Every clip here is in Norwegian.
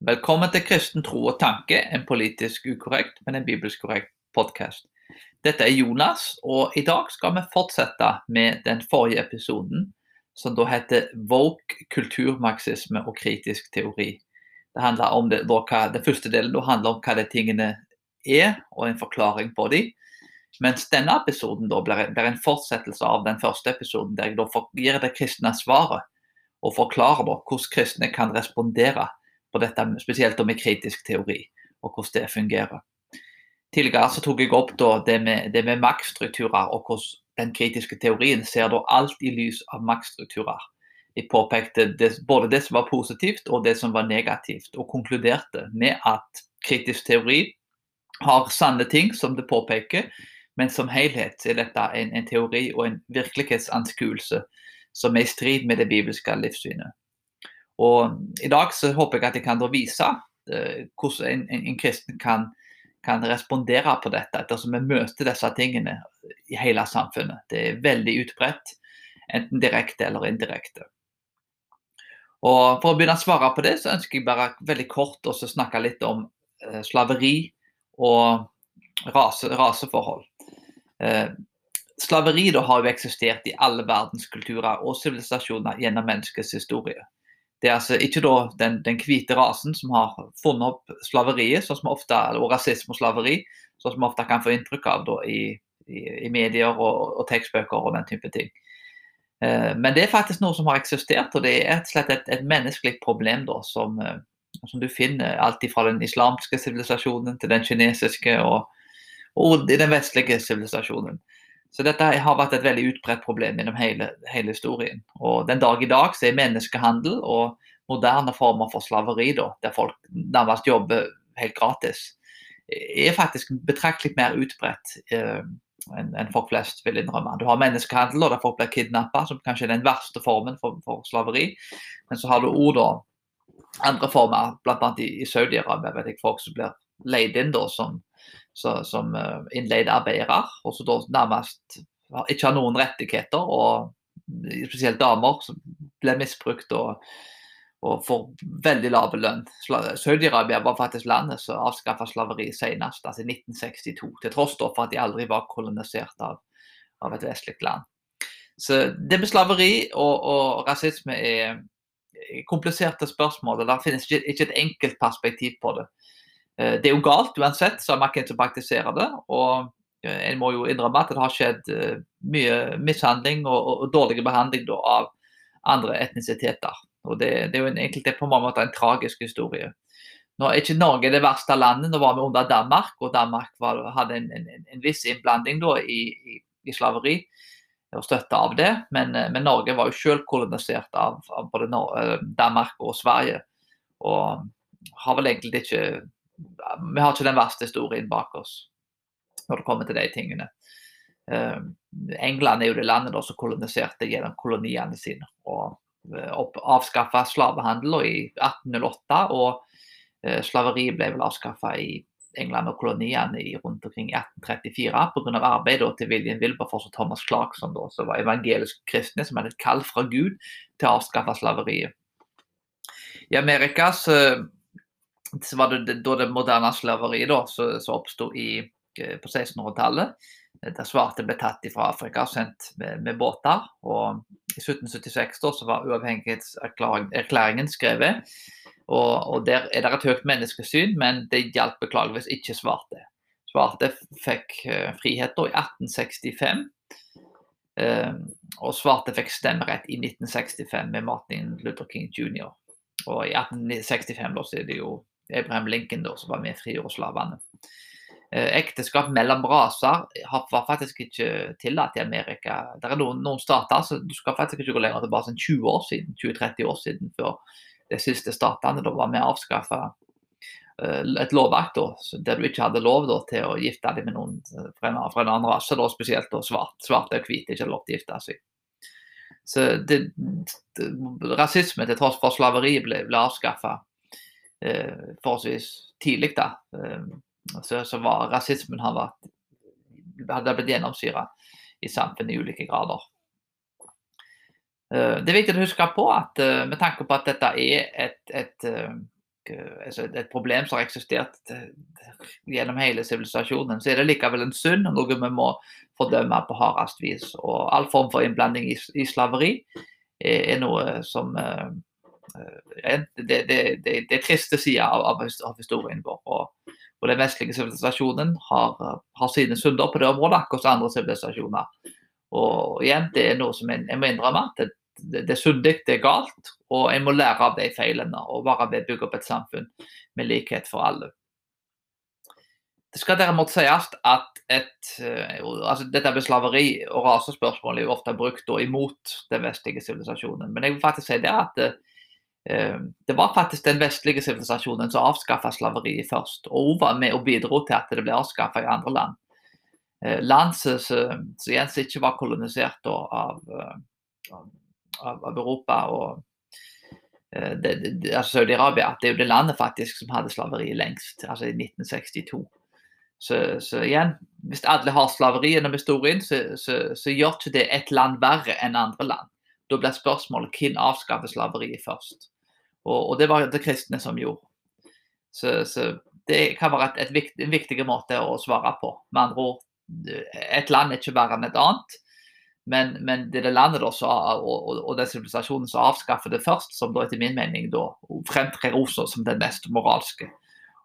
Velkommen til Kristen tro og tanke, en politisk ukorrekt, men en bibelsk korrekt podkast. Dette er Jonas, og i dag skal vi fortsette med den forrige episoden, som da heter Woke, kulturmarxisme og kritisk teori. Det handler om det, hva, Den første delen handler om hva de tingene er, og en forklaring på dem. Mens denne episoden da blir, blir en fortsettelse av den første episoden, der jeg da gir det kristne svaret og forklarer da hvordan kristne kan respondere på dette, spesielt med kritisk teori, og hvordan det fungerer. Tidligere så tok jeg opp det med, med maktstrukturer, og hvordan den kritiske teorien ser da alt i lys av maktstrukturer. De påpekte det, både det som var positivt og det som var negativt, og konkluderte med at kritisk teori har sanne ting som det påpeker, men som helhet er dette en, en teori og en virkelighetsanskuelse som er i strid med det bibelske livssynet. Og I dag så håper jeg at jeg kan vise eh, hvordan en, en, en, kristen kan, kan respondere på dette, ettersom vi møter disse tingene i hele samfunnet. Det er veldig utbredt, enten direkte eller indirekte. Og For å begynne å svare på det, så ønsker jeg bare veldig kort å snakke litt om eh, slaveri og rase, raseforhold. Eh, slaveri da har jo eksistert i alle verdens kulturer og sivilisasjoner gjennom menneskets historie. Det er altså ikke den, den, hvite rasen som har funnet opp slaveriet, sånn som ofte, og rasisme og slaveri, sånn som vi ofte kan få inntrykk av da, i, i, i, medier og, og tekstbøker og den type ting. Eh, men det er faktisk noe som har eksistert, og det er slett et, et menneskelig problem da, som, eh, som, du finner alt fra den islamske sivilisasjonen til den kinesiske og, og i den vestlige sivilisasjonen. Så dette har vært et veldig utbredt problem gjennom hele, hele, historien. Og Den dag i dag så er menneskehandel og moderne former for slaveri, da, der folk nærmest jobber helt gratis, er faktisk betraktelig mer utbredt eh, enn en folk flest vil innrømme. Du har menneskehandel, der folk blir kidnappa, som kanskje er den verste formen for, for slaveri. Men så har du ord da, andre former, bl.a. i, i Saudi-Arabia, folk som blir leid inn da, som så, som uh, innleide arbeidere, og som da nærmest ikke har noen rettigheter. og Spesielt damer som ble misbrukt og, og får veldig lave lønn. Saudi-Arabia var faktisk landet som avskaffa slaveri senest, altså i 1962. Til tross for at de aldri var kolonisert av, av et vestlig land. Så det med slaveri og, og rasisme er kompliserte spørsmål. og Det finnes ikke et enkelt perspektiv på det. Eh, det er jo galt uansett, så har man ikke praktiserer det. Og eh, en må jo innrømme at det har skjedd eh, mye mishandling og, og dårlig behandling da, av andre etnisiteter. Og det, det er jo en, egentlig på mange måter en tragisk historie. Nå er ikke Norge det verste landet. Nå var vi under Danmark, og Danmark var, hadde en, en, en, viss innblanding da, i, i, i, slaveri og støtte av det. Men, men Norge var jo selv kolonisert av, av både Danmark og Sverige. Og har vel egentlig ikke vi har ikke den verste historien bak oss når det kommer til de tingene. Uh, England er jo det landet som koloniserte gjennom koloniene sine. og uh, Avskaffa slavehandel i 1808, og uh, slaveri ble vel avskaffa i England og koloniene rundt omkring 1834 pga. arbeidet til William Wilberforce og Thomas Clarkson, da, som var evangelisk kristne, som hadde et kall fra Gud til å avskaffe slaveriet. I Amerikas så var det da det moderne slaveriet som oppsto eh, på 1600-tallet. Der svarte ble tatt fra Afrika og sendt med, med, båter. Og I 1776 da, så var uavhengighetserklæringen skrevet. Og, og, Der er det et høyt menneskesyn, men det hjalp beklageligvis ikke svarte. Svarte fikk uh, frihet da i 1865. Uh, eh, og svarte fikk stemmerett i 1965 med Martin Luther King jr. Og i 1865 da, så er det jo Abraham Lincoln, da, som var med i frigjordslavene. Eh, ekteskap mellom raser var faktisk ikke tillatt i Amerika. Det er noen, noen stater så Du skal faktisk ikke gå lenger tilbake enn 20 år siden, 20-30 år siden før de siste statene da var med å avskaffe uh, et lovverk da, der du ikke hadde lov da, til å gifte deg med noen eh, fra en, fra en annen rase, da, spesielt da, svart, svarte og hvite ikke hadde lov til å gifte seg. Så det, det, Rasisme til tross for slaveriet ble, ble avskaffa eh, forholdsvis tidlig. da, eh, så, så, var rasismen har vært, hadde blitt gjennomsyra i samfunnet i ulike grader. Eh, det er viktig å huske på at eh, med tanke på at dette er et, et, altså et problem som har eksistert gjennom hele sivilisasjonen, så er det likevel en synd og noe vi må fordømme på hardest vis. Og all form for innblanding i, slaveri er, noe som det, det, det, det, er triste sider av, av, historien vår. Og, og, den vestlige sivilisasjonen har, har, sine synder på det området, akkurat som andre sivilisasjoner. Og igjen, det er noe som jeg, en må innrømme. Det, det, det er syndig, det er galt, og en må lære av de feilene og bare å bygge opp et samfunn med likhet for alle. Det skal derimot sies at et, eh, altså dette med slaveri og rasespørsmål er jo ofte brukt imot den vestlige sivilisasjonen. Men jeg vil faktisk si det at det, eh, var faktisk den vestlige sivilisasjonen som avskaffa slaveriet først. Og hun var med og bidro til at det ble avskaffa i andre land. Eh, land som ikke var kolonisert av, av av, av Europa og eh, altså Saudi-Arabia. Det er jo det landet faktisk som hadde slaveri lengst, altså i 1962. Så, så igjen, hvis alle har slaveri gjennom historien, så, så, så, gjør ikke det et land verre enn andre land. Da blir spørsmålet hvem avskaffer slaveriet først. Og, og, det var det kristne som gjorde. Så, det kan være et, et, en viktig måte å svare på. Med andre ord, et land er ikke verre enn et annet. Men, men, det er det landet da, så, og, og, og den sivilisasjonen som avskaffer det først, som da etter min mening da fremtrer også som den mest moralske.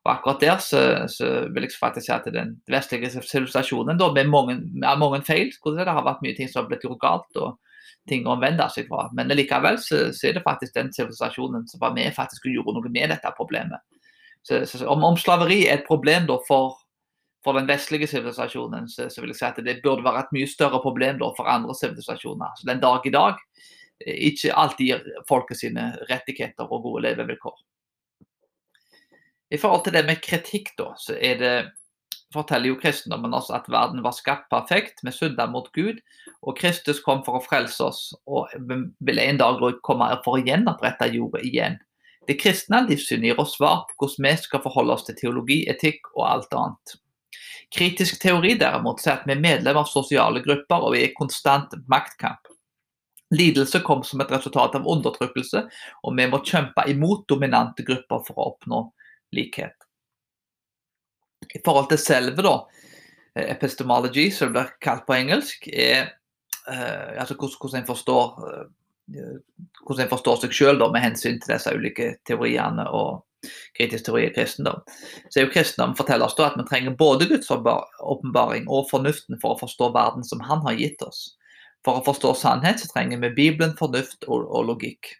Og akkurat der så, så vil jeg faktisk si at den vestlige sivilisasjonen med mange, med mange feil Det har vært mye ting som har blitt gjort galt og ting å omvende seg fra. Men likevel så, så, er det faktisk den sivilisasjonen som var med faktisk og gjorde noe med dette problemet. Så, så om, om, slaveri er et problem da, for for den vestlige sivilisasjonen så, vil jeg si at det burde være et mye større problem da, for andre sivilisasjoner. Den dag i dag eh, ikke alltid gir folket sine rettigheter og gode levevilkår. I forhold til det med kritikk, da, så er det forteller jo kristendommen oss at verden var skapt perfekt med synder mot Gud, og Kristus kom for å frelse oss og vil en dag komme for å gjenopprette jorda igjen. Det kristne livssynet gir oss svar på hvordan vi skal forholde oss til teologi, etikk og alt annet. Kritisk teori derimot sier at vi er medlem av sosiale grupper og vi er i konstant maktkamp. Lidelse kom som et resultat av undertrykkelse, og vi må kjempe imot dominante grupper for å oppnå likhet. I forhold til selve, da, epistemology, som det blir kalt på engelsk, er uh, altså hvordan en forstår, uh, hvordan en forstår seg selv med hensyn til disse ulike teoriene og kritisk teori i kristendom, så er jo kristendom forteller oss da at vi trenger både Guds åpenbaring og fornuften for å forstå verden som Han har gitt oss. For å forstå sannhet så trenger vi Bibelen, fornuft og, og logikk.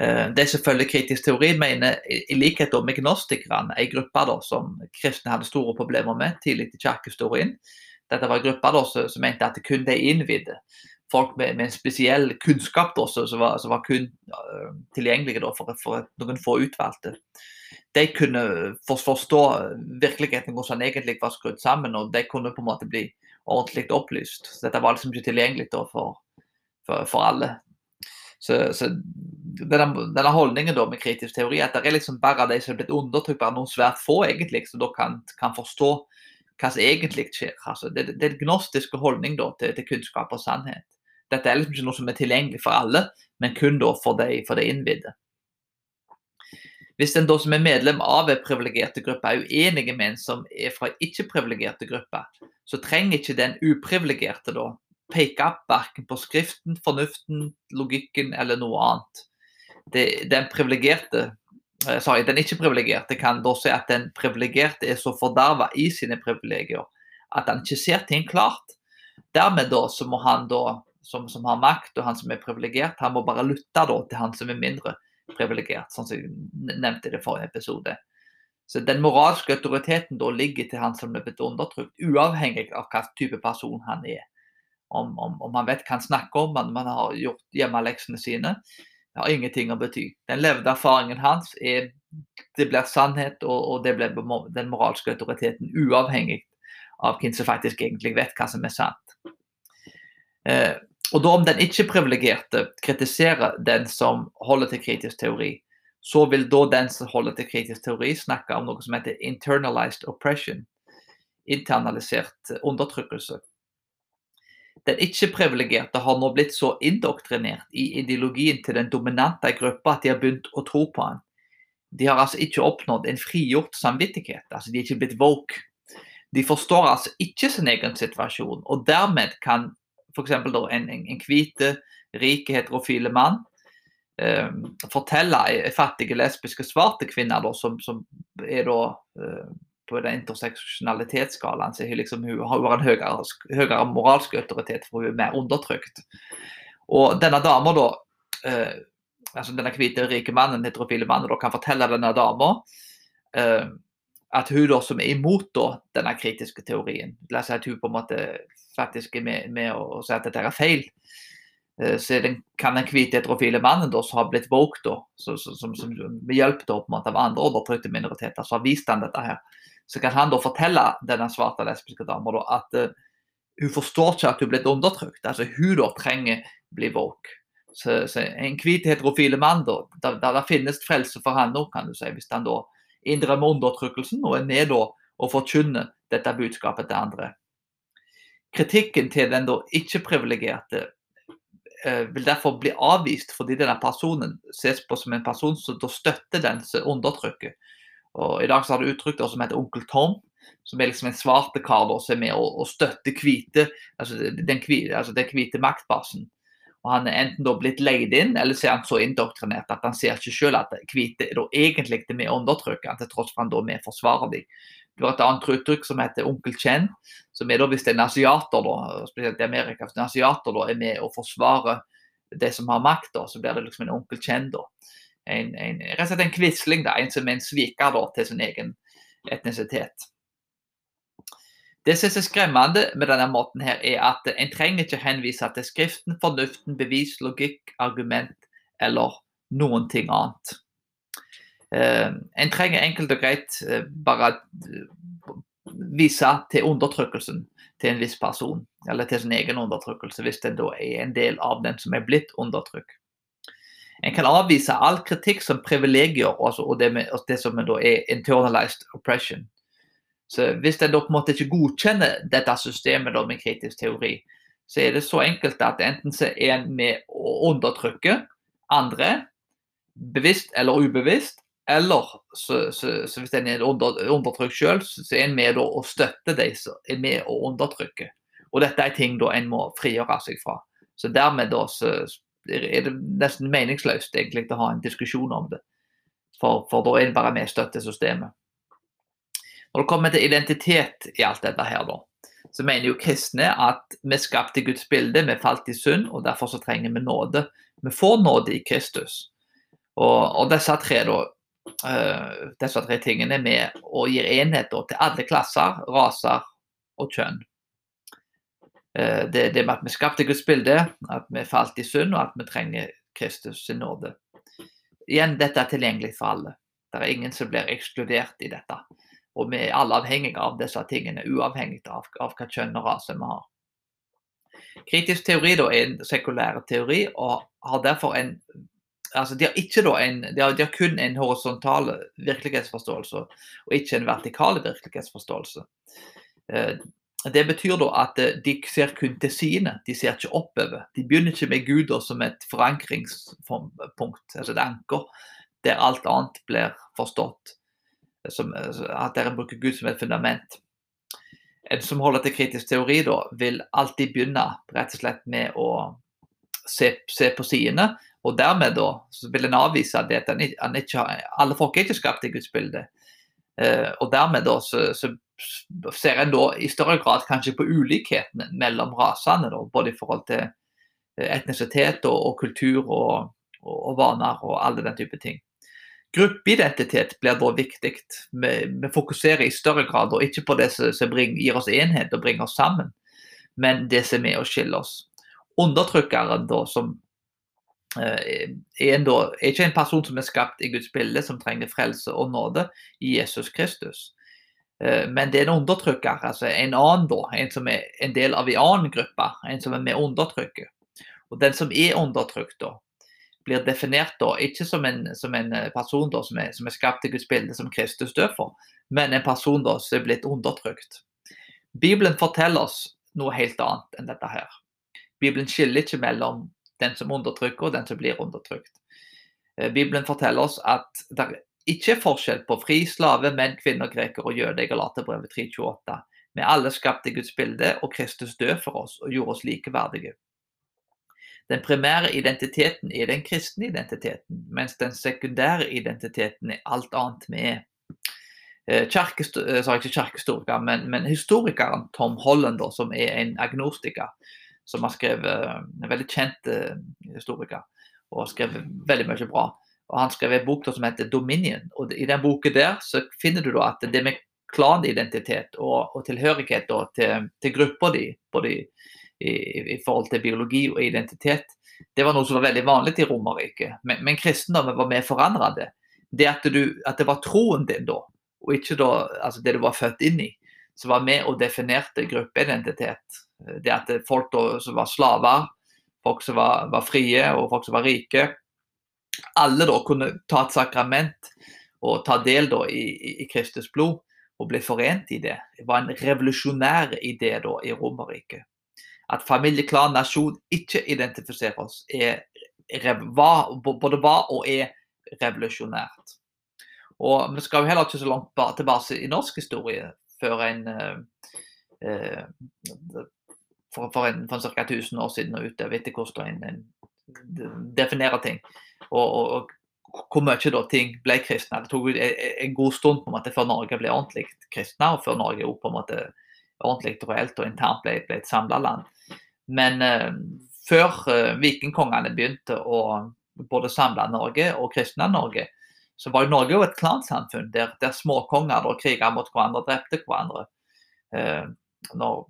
Eh, det er selvfølgelig kritisk teori, mener i likhet med gnostikerne, en gruppe da, som kristne hadde store problemer med tidlig i kirkehistorien. Dette var en gruppe da, som, mente at det kun de innvidde folk med, med, en spesiell kunnskap da, som, var, som, var, kun uh, tilgjengelige for, for, noen få utvalgte. De kunne for, forstå virkeligheten hvordan den egentlig var skrudd sammen, og de kunne på en måte bli ordentlig opplyst. Så dette var liksom ikke tilgjengelig da, for, for, alle. Så, så denne, denne, holdningen da, med kritisk teori at det er liksom bare de som er blitt undertrykt, bare noen svært få egentlig, som da kan, kan forstå hva som egentlig skjer. Altså, det, det er en gnostiske holdning da, til, til, kunnskap og sannhet. Dette er liksom ikke noe som er tilgjengelig for alle, men kun da for de, for de innvidde. Hvis en da som er medlem av en privilegerte gruppe er uenig med en som er fra ikke-privilegerte grupper, så trenger ikke den uprivilegerte da peke verken på skriften, fornuften, logikken eller noe annet. Det, den privilegerte eh, sorry, den ikke-privilegerte kan da si at den privilegerte er så forderva i sine privilegier at han ikke ser ting klart. Dermed da så må han da som, som, har makt, og han som er privilegert, han må bare lytte da, til han som er mindre privilegert, sånn som jeg nevnte i det forrige episode. Så Den moralske autoriteten da ligger til han som er blitt undertrykt, uavhengig av hva type person han er. Om, om, om han vet hva han snakker om, om han har gjort hjemmeleksene sine, har ingenting å bety. Den levde erfaringen hans er det blir sannhet, og, og det blir den moralske autoriteten, uavhengig av hvem som faktisk egentlig vet hva som er sant. Eh, og da om den ikke-privilegerte kritiserer den som holder til kritisk teori, så vil da den som holder til kritisk teori, snakke om noe som heter internalized oppression. Internalisert undertrykkelse. Den ikke-privilegerte har nå blitt så indoktrinert i ideologien til den dominante gruppa at de har begynt å tro på den. de har altså ikke oppnådd en frigjort samvittighet. altså De er ikke blitt woke. De forstår altså ikke sin egen situasjon, og dermed kan f.eks. en, en, en hvite, rike, heterofile mann eh, fortelle fattige, lesbiske, svarte kvinne da, som, som, er da eh, på den interseksjonalitetsskalaen så liksom, hun har en høyere, høyere, moralsk autoritet, for hun er mer undertrykt. Og denne dama da eh, altså denne hvite, rike mannen, heterofile mannen, da, kan fortelle denne dama eh, at hun da, som er imot da, denne kritiske teorien, la oss si at hun på en måte faktisk er med, med å, si at dette er feil, eh, så den, kan den hvite heterofile mannen da, som har blitt woke, da, som, som, som, med hjelp da, på en måte, av andre undertrykte minoriteter, så har vist han dette her, så kan han da fortelle denne svarte lesbiske dama da, at uh, hun forstår ikke at hun er blitt undertrykt. altså Hun da trenger bli woke. Så, så en hvit heterofile mann, da, der, der finnes frelse for han òg, kan du si, hvis han da innrømmer undertrykkelsen og er med da og forkynner dette budskapet til andre. Kritikken til den da ikke-privilegerte eh, vil derfor bli avvist fordi denne personen ses på som en person som da støtter den som undertrykker. Og I dag så har du uttrykk som heter onkel Tom, som er liksom en svarte kar som er med og, og støtter hvite, altså den altså hvite maktbasen. Og Han er enten da blitt leid inn, eller så er han så indoktrinert at han ser ikke selv at hvite er da egentlig er med å undertrykke til tross for han da med forsvarer dem. Du har et annet uttrykk som heter onkel Chen, som er da hvis en asiater, da, spesielt i Amerika, hvis en asiater da er med å forsvare det som har makt, da, så blir det liksom en onkel Chen. da. En, en, rett og slett en quisling, en som er en sviker da, til sin egen etnisitet. Det som er skremmende med denne måten, her er at en trenger ikke henvise til Skriften, fornuften, bevis, logikk, argument eller noen ting annet. Uh, en trenger enkelt og greit uh, bare uh, vise til undertrykkelsen til en viss person, eller til sin egen undertrykkelse, hvis den da er en del av den som er blitt undertrykt. En kan avvise all kritikk som privilegier, og det, med, det som da er internalized oppression. Så Hvis en ikke godkjenner dette systemet da med kritisk teori, så er det så enkelt at enten så er en med å undertrykke andre, bevisst eller ubevisst, eller så, så, så hvis en er under, undertrykt selv, så er en med å støtte de som er med å undertrykke. Og dette er ting da en må frigjøre seg fra. Så dermed da så er det nesten meningsløst egentlig å ha en diskusjon om det. For, for da er det bare med å støtte systemet. Når det kommer til identitet i alt dette her, da, så mener jo kristne at vi skapte Guds bilde, vi falt i synd, og derfor så trenger vi nåde. Vi får nåde i Kristus. Og, og disse, tre, da, uh, disse tre tingene er med og gir enhet da, til alle klasser, raser og kjønn. Uh, det, det med at vi skapte Guds bilde, at vi falt i synd, og at vi trenger Kristus sin nåde. Igjen, dette er tilgjengelig for alle. Det er ingen som blir ekskludert i dette. Og vi er alle avhengige av disse tingene, uavhengig av, av hva kjønn og rase vi har. Kritisk teori da, er en sekulær teori og har derfor en altså De har ikke da en, de har, de har kun en horisontal virkelighetsforståelse og ikke en vertikal virkelighetsforståelse. Eh, det betyr da at eh, de ser kun til sine, de ser ikke oppover. De begynner ikke med Gud som et forankringspunkt, altså et anker, der alt annet blir forstått som, at dere bruker Gud som et fundament. En som holder til kritisk teori, da, vil alltid begynne rett og slett med å se, se på sidene. Og dermed da, så vil en avvise at han, han ikke, alle folk er ikke skapt i Guds bilde. Eh, og dermed da, så, så, ser en da i større grad kanskje på ulikhetene mellom rasene. Da, både i forhold til eh, etnisitet og, og kultur og, og, og, vaner og alle den type ting. Gruppeidentitet blir da viktig. Vi, vi, fokuserer i større grad og ikke på det som, som bring, gir oss enhet og bringer oss sammen, men det som er med å skille oss. Undertrykkeren da, som eh, er, en, da, er ikke en person som er skapt i Guds bilde, som trenger frelse og nåde i Jesus Kristus. Eh, men det er en undertrykker, altså en annen da, en som er en del av en annen gruppe, en som er med undertrykket. Og den som er undertrykt, da, blir definert da, ikke som en, som en eh, person da, som, er, som, er, skapt til Guds bilde, som Kristus dør for, men en person da, som er blitt undertrykt. Bibelen forteller oss noe helt annet enn dette her. Bibelen skiller ikke mellom den som undertrykker og den som blir undertrykt. Eh, Bibelen forteller oss at det ikke forskjell på fri, slave, menn, kvinner, greker og jøde Galaterbrevet 328. Vi er alle skapt i Guds bilde, og Kristus død for oss og gjorde oss likeverdige. Den primære identiteten er den kristne identiteten, mens den sekundære identiteten er alt annet vi er. Eh, eh, ikke men, men, historikeren Tom Holland, som er en agnostiker, som har skrevet eh, en veldig kjent historiker og har skrevet veldig mye bra. Og Han skrev en bok som heter 'Dominion'. og I den boken der så finner du at det med klanidentitet og, og tilhørighet da, til, til gruppa di, både i, i, i, forhold til biologi og identitet, det var noe som var veldig vanlig i Romerriket. Men, men kristendommen var mer forandrende. Det at, du, at det var troen din da, og ikke da, altså det du var født inn i, som var med og definerte gruppeidentitet. Det at folk da, som var slaver, folk som var, var, frie og folk som var rike, alle da kunne ta et sakrament og ta del da i, i Kristus blod og bli forent i det. Det var en revolusjonær idé da i Romerriket. At familie, klan, nasjon ikke identifiserer oss, er, var, både var og er revolusjonært. Og Vi skal jo heller ikke så langt tilbake i norsk historie før en eh, eh for, for, en, for ca. 1000 år siden og utover etter hvordan en definerer ting. Og, og, hvor mye da ting ble kristne. Det tok en, god stund på en måte før Norge ble ordentlig kristne, og før Norge på en måte ordentlig reelt og internt ble, ble et samla land. Men eh, før eh, vikingkongene begynte å både samle Norge og kristne Norge, så var jo Norge jo et klansamfunn der, der småkonger kriga mot hverandre og drepte hverandre. Eh, når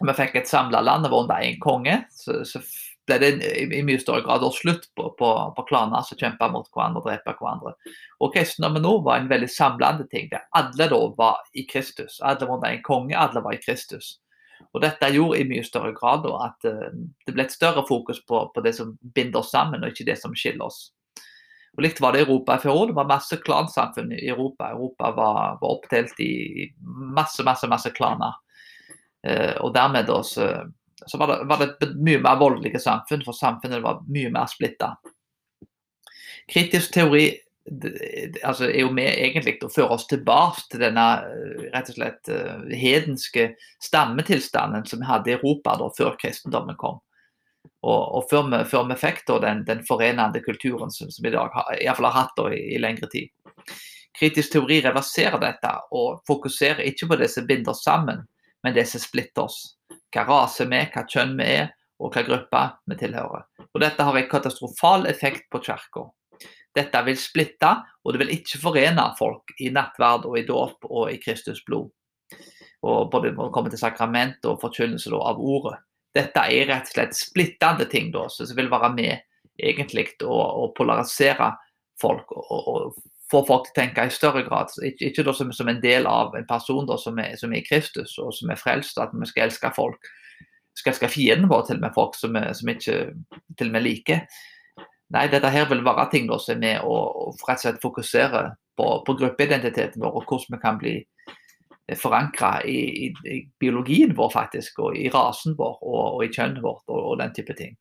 vi fikk et samla land og var under én konge, så, så, ble det i, i, mye større grad også slutt på, på, på klaner som kjempa mot hverandre og drepe hverandre. Og kristendommen nå var en veldig samlende ting, der alle da var i Kristus. Alle var en konge, alle var i Kristus. Og Dette gjorde i mye større grad da, at uh, det ble et større fokus på, på, det som binder oss sammen, og ikke det som skiller oss. Og Likt var det i Europa før òg. Det var masse klansamfunn i Europa. Europa var, var oppdelt i masse, masse, masse klaner. Uh, og dermed da, så, så var, det, var, det, et mye mer voldelige samfunn, for samfunnet var mye mer splitta. Kritisk teori altså er jo med egentlig å føre oss tilbake til denne eh, rett og slett uh, hedenske stammetilstanden som vi hadde i Europa da, før kristendommen kom. Og, og før, vi, før, vi, fikk da, den, den forenende kulturen som, som vi i dag har, i fall har hatt da, i, i, lengre tid. Kritisk teori reverserer dette og fokuserer ikke på det som binder sammen, men det som splitter oss. Hva rase vi er, hva kjønn vi er, og hva gruppe vi tilhører. Og Dette har en katastrofal effekt på kirka. Dette vil splitte, og det vil ikke forene folk i nattverd og i dåp og i Kristus blod. Og både når det kommer til sakrament og forkynnelse av ordet. Dette er rett og slett splittende ting da, som vil være med egentlig å polarisere folk og, og, få folk til å tenke i større grad. Ikke, ikke som, som, en del av en person da, som, er, som er Kristus og som er frelst, at vi skal elske folk. Vi skal elske fienden vår til og med folk som, som ikke til og med liker. Nei, dette her vil være ting da, som er med å, å rett og slett fokusere på, på gruppeidentiteten vår og hvordan vi kan bli forankra i, i, i, biologien vår faktisk, og i rasen vår og, og i kjønnet vårt og, og, den type ting.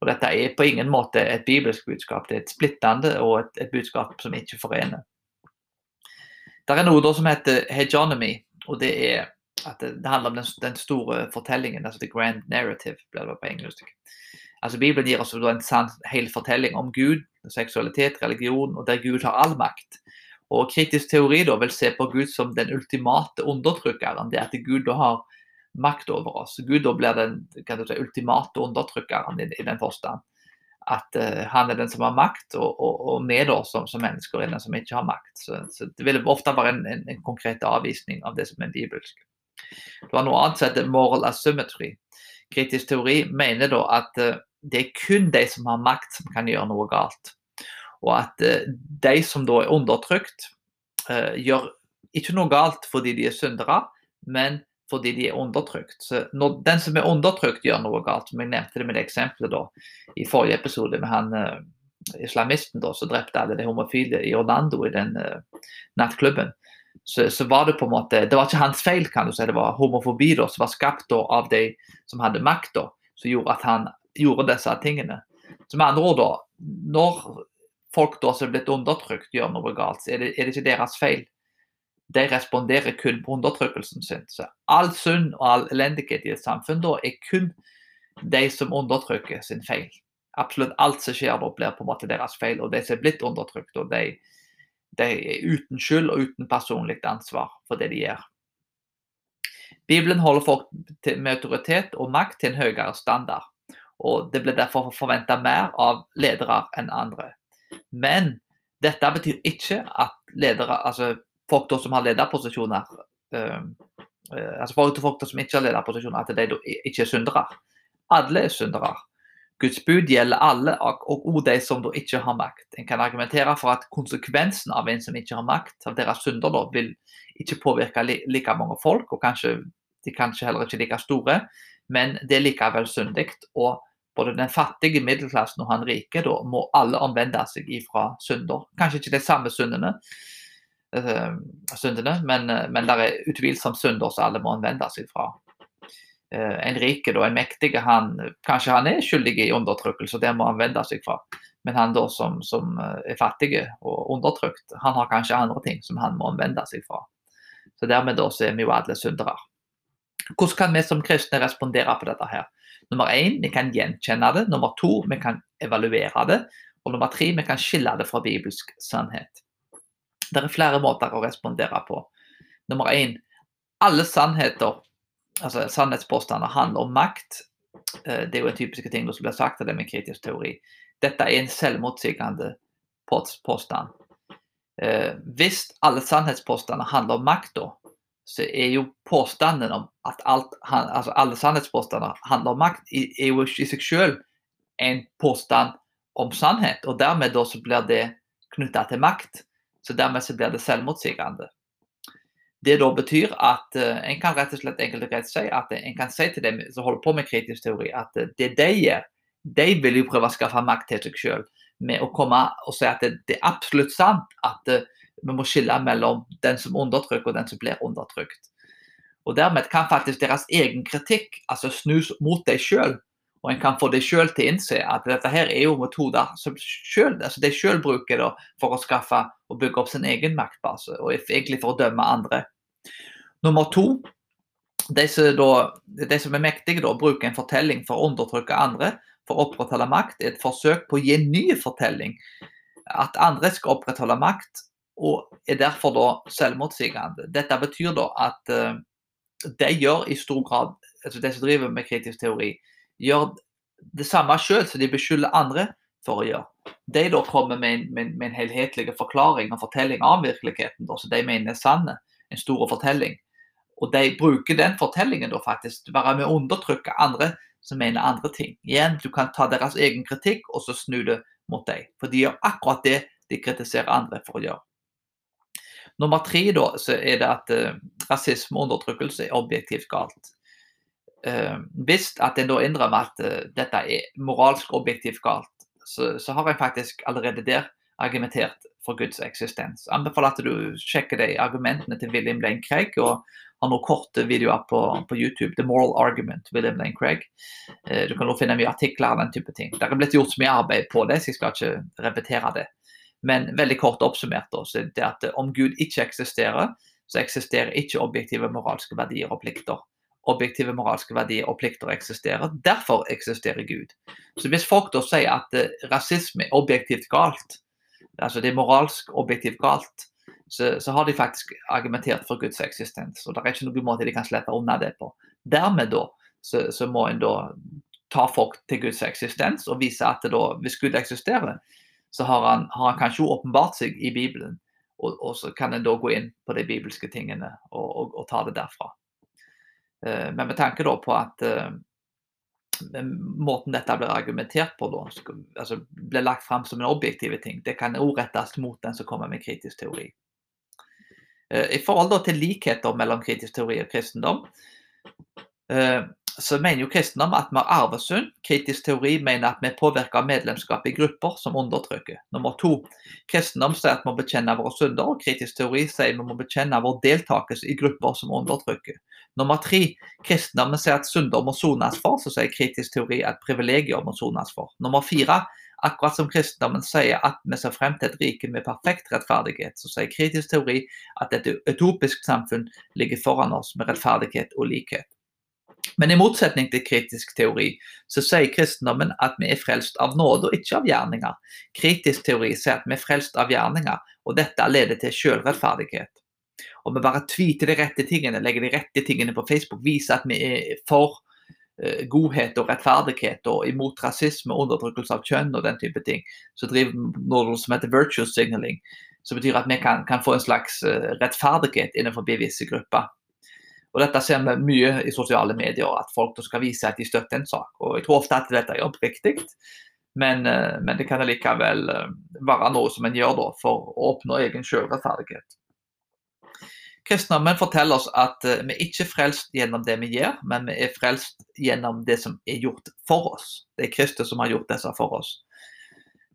Og Dette er på ingen måte et bibelsk budskap, det er et splittende og et, et budskap som ikke forener. Det er noe som heter hegeonomy, og det er at det, det handler om den, den, store fortellingen, altså the grand narrative, blir det på engelsk. Altså Bibelen gir oss en sann hel fortelling om Gud, seksualitet, religion, og der Gud har all makt. Og kritisk teori da vil se på Gud som den ultimate undertrykkeren. Det at Gud da har makt over oss. Gud da blir den si, ultimate undertrykkeren i, i den forstand. At uh, han er den som har makt, og, og, og vi da som, som, mennesker er den som ikke har makt. Så, så Det vil ofte være en, en, en, konkret avvisning av det som er bibelsk. Det var noe annet som heter moral asymmetry. Kritisk teori mener da at uh, det er kun de som har makt, som kan gjøre noe galt. Og at uh, de som da er undertrykt, gjør ikke noe galt fordi de er syndere, men fordi de er undertrykt. Så når den som er undertrykt, gjør noe galt, som jeg nevnte det med det eksempelet da, i forrige episode med han uh, islamisten da, som drepte alle de homofile i Orlando i den uh, nattklubben, så, så, var det på en måte Det var ikke hans feil, kan du si. Det var homofobi da, som var skapt da, av de som hadde makt, da, som gjorde at han gjorde disse tingene. Så med andre ord, da, når folk da som er blitt undertrykt, gjør noe galt, så er det, er det ikke deres feil. De responderer kun på undertrykkelsen sin. Så all synd og all elendighet i et samfunn da er kun de som undertrykker sin feil. Absolutt alt som skjer da, blir på en måte deres feil. Og de som er blitt undertrykt, og de, de er uten skyld og uten personlig ansvar for det de gjør. Bibelen holder folk med autoritet og makt til en høyere standard. og Det blir derfor forventa mer av ledere enn andre. Men dette betyr ikke at ledere, altså folk som har lederposisjoner uh, altså folk, da som ikke har lederposisjoner, at de ikke er syndere. Alle er syndere. Guds bud gjelder alle, og òg de som da ikke har makt. En kan argumentere for at konsekvensen av en som ikke har makt, av deres synder, da, vil ikke påvirke like mange folk, og kanskje de kanskje heller ikke like store, men det er likevel syndig. Og både den fattige middelklassen og han rike, da må alle omvende seg ifra synder. Kanskje ikke de samme syndene, syndene men, men det er utvilsomt synder som alle må omvende seg fra. Uh, en rike, da, en mektig, han, kanskje han er skyldig i undertrykkelse, og det må han vende seg fra. Men han da som, som er fattig og undertrykt, han har kanskje andre ting som han må omvende seg fra. Så dermed da så er vi jo alle syndere. Hvordan kan vi som kristne respondere på dette her? Nummer én, vi kan gjenkjenne det. Nummer to, vi kan evaluere det. Og nummer tre, vi kan skille det fra bibelsk sannhet. Det er flere måter å respondere på. Nummer én, alle sannheter, altså sannhetspåstander, handler om makt. Eh, det er jo en typisk ting som blir sagt av det med kritisk teori. Dette er en selvmotsigende påstand. Eh, hvis alle sannhetspåstander handler om makt, da, så er jo påstanden om at alt, altså alle sannhetspåstander handler om makt, er jo i seg selv en påstand om sannhet. Og dermed da så blir det knytta til makt. Så dermed så blir det selvmotsigende. Det da betyr at uh, en kan rett og slett enkelt og greit si at en kan si til dem som holder på med kritisk teori, at uh, det de gjør, de vil jo prøve å skaffe makt til seg selv med å komme og si at det, det er absolutt sant at vi må skille mellom den som undertrykker og den som blir undertrykt. Og Dermed kan faktisk deres egen kritikk altså snus mot deg sjøl. Og en kan få det sjøl til å innse at dette her er jo metoder som selv, altså de sjøl bruker da, for å skaffe og bygge opp sin egen maktbase, og egentlig for å dømme andre. Nummer to, de som, da, de som er mektige, da, bruker en fortelling for å undertrykke andre for å opprettholde makt, er et forsøk på å gi en ny fortelling. At andre skal opprettholde makt, og er derfor da selvmotsigende. Dette betyr da at uh, de gjør i stor grad, altså de som driver med kritisk teori, gjør det samme selv som de beskylder andre for å gjøre. De da kommer med en, med, med en helhetlig forklaring og fortelling av virkeligheten da, som de mener er sann. En stor fortelling. Og de bruker den fortellingen da faktisk til å være med å undertrykke andre som mener andre ting. Igjen, du kan ta deres egen kritikk og så snu det mot deg. For de gjør akkurat det de kritiserer andre for å gjøre. Nummer tre da, så er det at uh, rasisme og undertrykkelse er objektivt galt. Uh, hvis at en da innrømmer at uh, dette er moralsk objektivt galt, så, så, har jeg faktisk allerede der argumentert for Guds eksistens. Anbefaler at du sjekker de argumentene til William Lane Craig, og har noen korte videoer på, på, YouTube. The Moral Argument, William Lane Craig. du kan nå finne mye artikler av den type ting. Det er blitt gjort så mye arbeid på det, så jeg skal ikke repetere det. Men veldig kort oppsummert også, det at om Gud ikke eksisterer, så eksisterer ikke objektive moralske verdier og plikter. Objektive moralske verdier og plikter eksisterer. Derfor eksisterer Gud. Så Hvis folk da sier at uh, rasisme er objektivt galt, altså det er moralsk objektivt galt, så, så, har de faktisk argumentert for Guds eksistens. og Det er ikke noen måte de kan slippe unna det på. Dermed da, så, så må en da ta folk til Guds eksistens og vise at da, hvis Gud eksisterer, så har han, har han kanskje åpenbart seg i Bibelen. Og, og, så kan en da gå inn på de bibelske tingene og, og, og ta det derfra. Uh, men med tanke da på at uh, måten dette blir argumentert på, da, altså blir lagt fram som en objektiv ting, det kan òg rettes mot den som kommer med kritisk teori. Uh, I forhold til likheter mellom kritisk teori og kristendom, så mener jo kristendom at vi har arvesynd. Kritisk teori mener at vi er påvirker medlemskap i grupper som undertrykker. Nummer to, kristendom sier at vi må bekjenne våre synder, og kritisk teori sier vi må bekjenne vår deltakelse i grupper som undertrykker. Nummer tre, kristendommen sier at synder må sones for, så sier kritisk teori at privilegier må sones for. Nummer fire, Akkurat som kristendommen sier at vi ser frem til et rike med perfekt rettferdighet, så sier kritisk teori at et utopisk samfunn ligger foran oss med rettferdighet og likhet. Men i motsetning til kritisk teori, så sier kristendommen at vi er frelst av nåde og ikke av gjerninger. Kritisk teori sier at vi er frelst av gjerninger, og dette leder til selvrettferdighet. Om vi bare tweeter de rette tingene, legger de rette tingene på Facebook, viser at vi er for uh, godhet og rettferdighet og imot rasisme, undertrykkelse av kjønn og den type ting, så driver vi noe som heter virtual signaling. Som betyr at vi kan, kan få en slags uh, rettferdighet innenfor visse grupper. Og Dette ser vi mye i sosiale medier, at folk skal vise at de støtter en sak. Og Jeg tror ofte at dette er oppriktig, men, eh, men, det kan likevel eh, være noe som en gjør da, for å oppnå egen selvrettferdighet. Kristendommen forteller oss at eh, vi ikke er frelst gjennom det vi gjør, men vi er frelst gjennom det som er gjort for oss. Det er Kristus som har gjort disse for oss.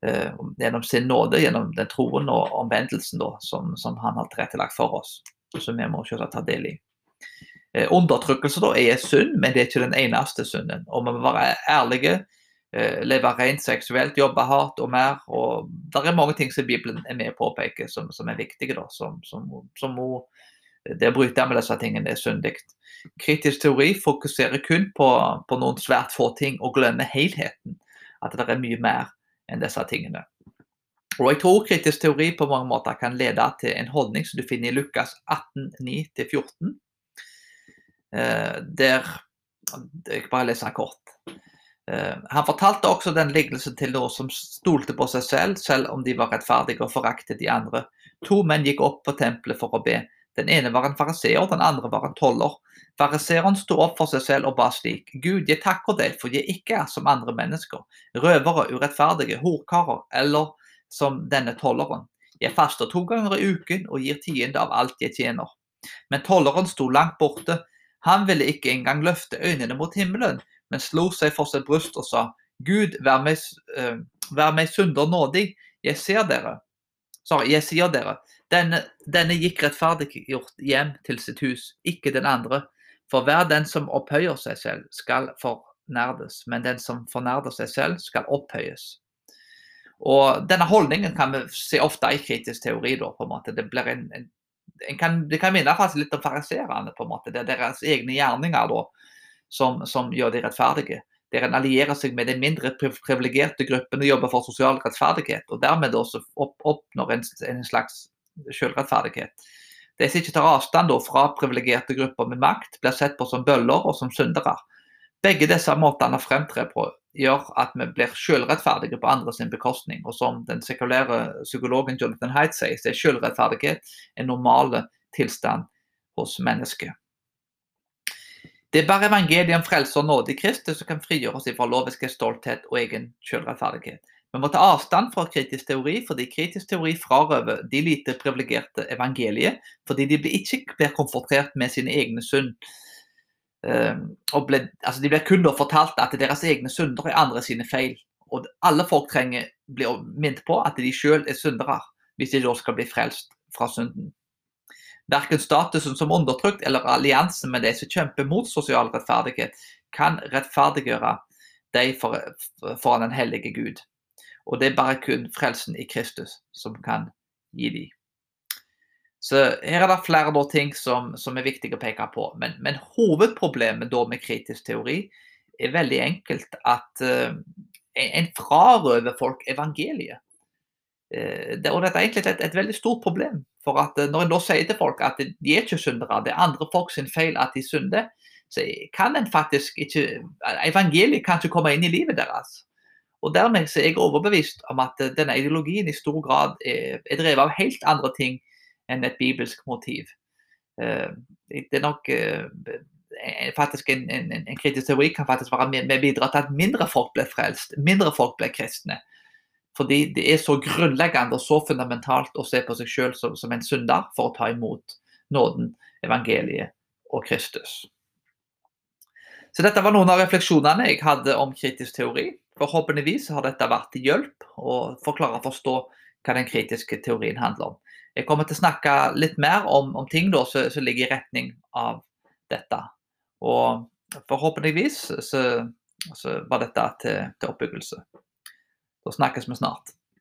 Gjennom sin nåde, gjennom den troen og omvendelsen da, som, som han har tilrettelagt for oss. Som vi må selvsagt ta del i. Eh, undertrykkelse da er synd, men det er ikke den eneste synden. Og vi må være ærlige, eh, leve rent seksuelt, jobbe hardt og mer. og Det er mange ting som Bibelen er med på å påpeke som, som er viktige. da, som, som, som må, Det å bryte med disse tingene er syndig. Kritisk teori fokuserer kun på, på, noen svært få ting og glemmer helheten. At det er mye mer enn disse tingene. Og Jeg tror kritisk teori på mange måter kan lede til en holdning som du finner i Lukas 18, 9-14 Eh, der Jeg bare leser kort. Eh, han fortalte også den lignelsen til noen som stolte på seg selv, selv om de var rettferdige og foraktet de andre. To menn gikk opp på tempelet for å be. Den ene var en fariseer, den andre var en toller. Fariseeren sto opp for seg selv og ba slik. Gud, jeg takker deg for jeg ikke er som andre mennesker, røvere, urettferdige, horkarer eller som denne tolleren. Jeg faster to ganger i uken og gir tiende av alt jeg tjener. Men tolleren sto langt borte han ville ikke engang løfte øynene mot himmelen, men slo seg for sitt bryst og sa, Gud, vær meg, uh, vær meg synder nådig, jeg ser dere. Sorry, jeg sier dere, denne, denne gikk rettferdiggjort hjem til sitt hus, ikke den andre. For hver den som opphøyer seg selv, skal fornerdes, men den som fornerder seg selv, skal opphøyes. Og Denne holdningen kan vi se ofte i kritisk teori. Da, på en måte. Det blir en, en kan, det kan minne faktisk litt om fariserene. på en måte. Det er deres egne gjerninger da, som, som gjør de rettferdige. Der en allierer seg med de mindre privilegerte gruppene og jobber for sosial rettferdighet. Og dermed oppnår en, en slags selvrettferdighet. De som ikke tar avstand fra privilegerte grupper med makt, blir sett på som bøller og som syndere. Begge disse måtene å fremtre på gjør at vi blir selvrettferdige på andres bekostning. Og som den sekulære psykologen Jonathan Haidt sier, så er selvrettferdighet en normal tilstand hos mennesket. Det er bare evangeliet om frelse og nåde i Kristus som kan frigjøre oss fra loviske stolthet og egen selvrettferdighet. Vi må ta avstand fra kritisk teori, fordi kritisk teori frarøver de lite privilegerte evangeliet, fordi de ikke blir konfrontert med sine egne synd Ehm, ble, altså de blir kun fortalt at deres egne synder er andre sine feil. Og alle folk trenger bli minnet på at de selv er syndere, hvis de da skal bli frelst fra synden. Verken statusen som undertrykt eller alliansen med de som kjemper mot sosial rettferdighet, kan rettferdiggjøre dem foran den hellige Gud. Og det er bare kun frelsen i Kristus som kan gi dem. Så her er det flere da, ting som, som, er viktige å peke på. Men, men hovedproblemet da med kritisk teori er veldig enkelt at uh, en frarøver folk evangeliet. Uh, det, og dette er egentlig et, et, veldig stort problem. For at uh, Når en da sier til folk at de er ikke syndere, det er andre folk sin feil at de synder, så kan en faktisk ikke Evangeliet kan ikke komme inn i livet deres. Og Dermed er jeg overbevist om at denne ideologien i stor grad er, er drevet av helt andre ting enn et bibelsk motiv. Eh, det er nok eh, faktisk en, en, en, kritisk teori kan faktisk være med, med bidra til at mindre folk blir frelst, mindre folk blir kristne. Fordi det er så grunnleggende og så fundamentalt å se på seg selv som, som en synder for å ta imot nåden, evangeliet og Kristus. Så Dette var noen av refleksjonene jeg hadde om kritisk teori. Forhåpentligvis har dette vært til hjelp og forklare og forstå hva den kritiske teorien handler om. Jeg kommer til å snakke litt mer om, om ting da, som, som, ligger i retning av dette. Og forhåpentligvis så, så var dette til, til oppbyggelse. Da snakkes vi snart.